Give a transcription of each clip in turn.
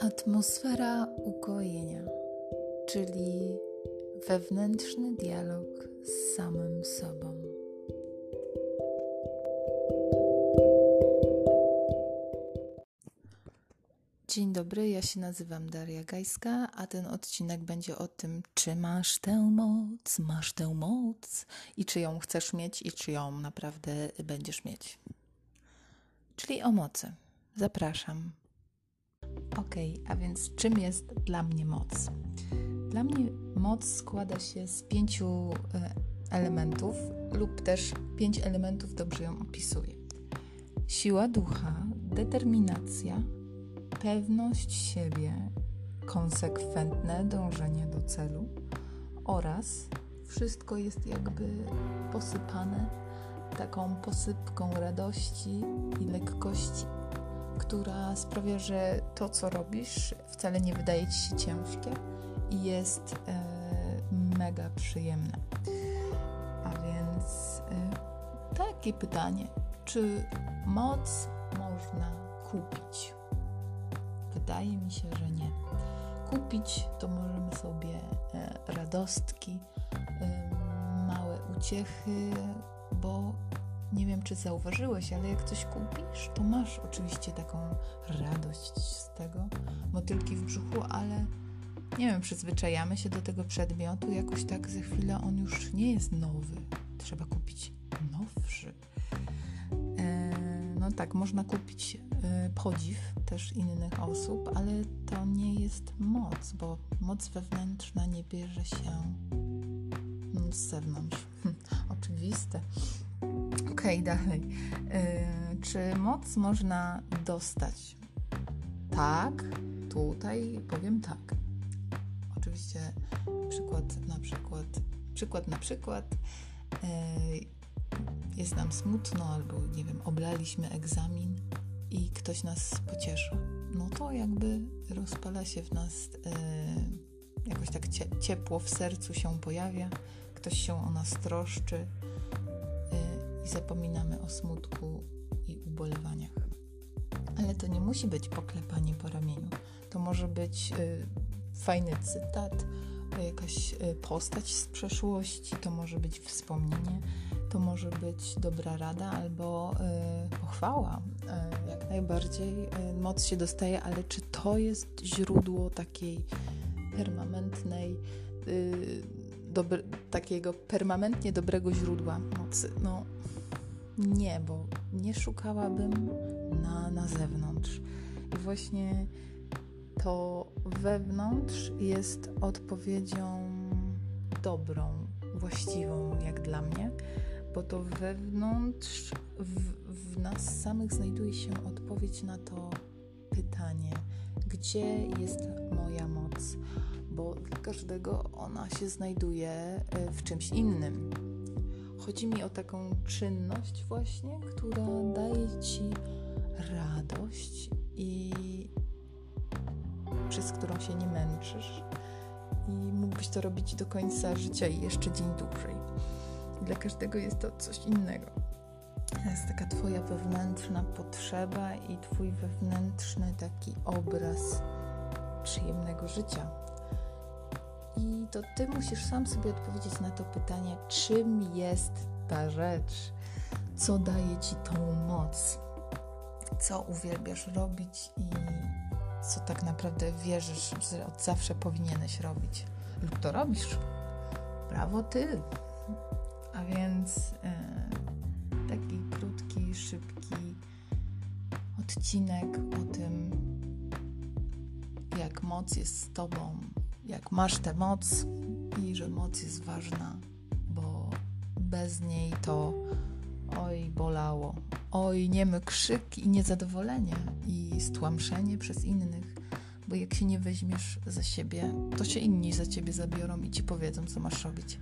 Atmosfera ukojenia, czyli wewnętrzny dialog z samym sobą. Dzień dobry, ja się nazywam Daria Gajska, a ten odcinek będzie o tym, czy masz tę moc, masz tę moc i czy ją chcesz mieć i czy ją naprawdę będziesz mieć. Czyli o mocy. Zapraszam. Ok, a więc czym jest dla mnie moc? Dla mnie moc składa się z pięciu e, elementów, lub też pięć elementów dobrze ją opisuje: siła ducha, determinacja, pewność siebie, konsekwentne dążenie do celu oraz wszystko jest jakby posypane taką posypką radości i lekkości która sprawia, że to, co robisz, wcale nie wydaje ci się ciężkie i jest e, mega przyjemne. A więc e, takie pytanie: czy moc można kupić? Wydaje mi się, że nie. Kupić to możemy sobie e, radostki, e, małe uciechy, bo nie wiem, czy zauważyłeś, ale jak coś kupisz, to masz oczywiście taką radość z tego, motylki w brzuchu, ale nie wiem, przyzwyczajamy się do tego przedmiotu, jakoś tak za chwilę on już nie jest nowy. Trzeba kupić nowszy. E, no tak, można kupić e, podziw też innych osób, ale to nie jest moc, bo moc wewnętrzna nie bierze się z zewnątrz. Oczywiste. Okej, okay, dalej. Yy, czy moc można dostać? Tak, tutaj powiem tak. Oczywiście przykład na przykład, przykład na przykład yy, jest nam smutno albo nie wiem, oblaliśmy egzamin i ktoś nas pociesza. No to jakby rozpala się w nas yy, jakoś tak ciepło w sercu się pojawia, ktoś się o nas troszczy zapominamy o smutku i ubolewaniach. Ale to nie musi być poklepanie po ramieniu. To może być y, fajny cytat, jakaś y, postać z przeszłości, to może być wspomnienie, to może być dobra rada albo y, pochwała. Y, jak najbardziej y, moc się dostaje, ale czy to jest źródło takiej permanentnej, y, dobry, takiego permanentnie dobrego źródła mocy? No, nie, bo nie szukałabym na, na zewnątrz. I właśnie to wewnątrz jest odpowiedzią dobrą, właściwą jak dla mnie, bo to wewnątrz w, w nas samych znajduje się odpowiedź na to pytanie, gdzie jest moja każdego ona się znajduje e, w czymś innym. Chodzi mi o taką czynność właśnie, która daje Ci radość i przez którą się nie męczysz i mógłbyś to robić do końca życia i jeszcze dzień dłużej. Dla każdego jest to coś innego. To jest taka Twoja wewnętrzna potrzeba i Twój wewnętrzny taki obraz przyjemnego życia i to ty musisz sam sobie odpowiedzieć na to pytanie, czym jest ta rzecz, co daje ci tą moc, co uwielbiasz robić i co tak naprawdę wierzysz, że od zawsze powinieneś robić, lub to robisz. Brawo ty! A więc e, taki krótki, szybki odcinek o tym, jak moc jest z tobą, jak masz tę moc i że moc jest ważna, bo bez niej to oj bolało, oj niemy krzyk i niezadowolenie i stłamszenie przez innych, bo jak się nie weźmiesz za siebie, to się inni za ciebie zabiorą i ci powiedzą, co masz robić.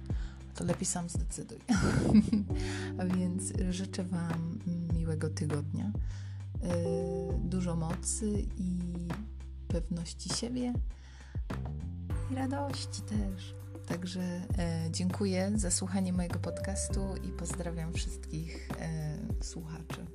To lepiej sam zdecyduj. A więc życzę Wam miłego tygodnia, yy, dużo mocy i pewności siebie i radości też. Także e, dziękuję za słuchanie mojego podcastu i pozdrawiam wszystkich e, słuchaczy.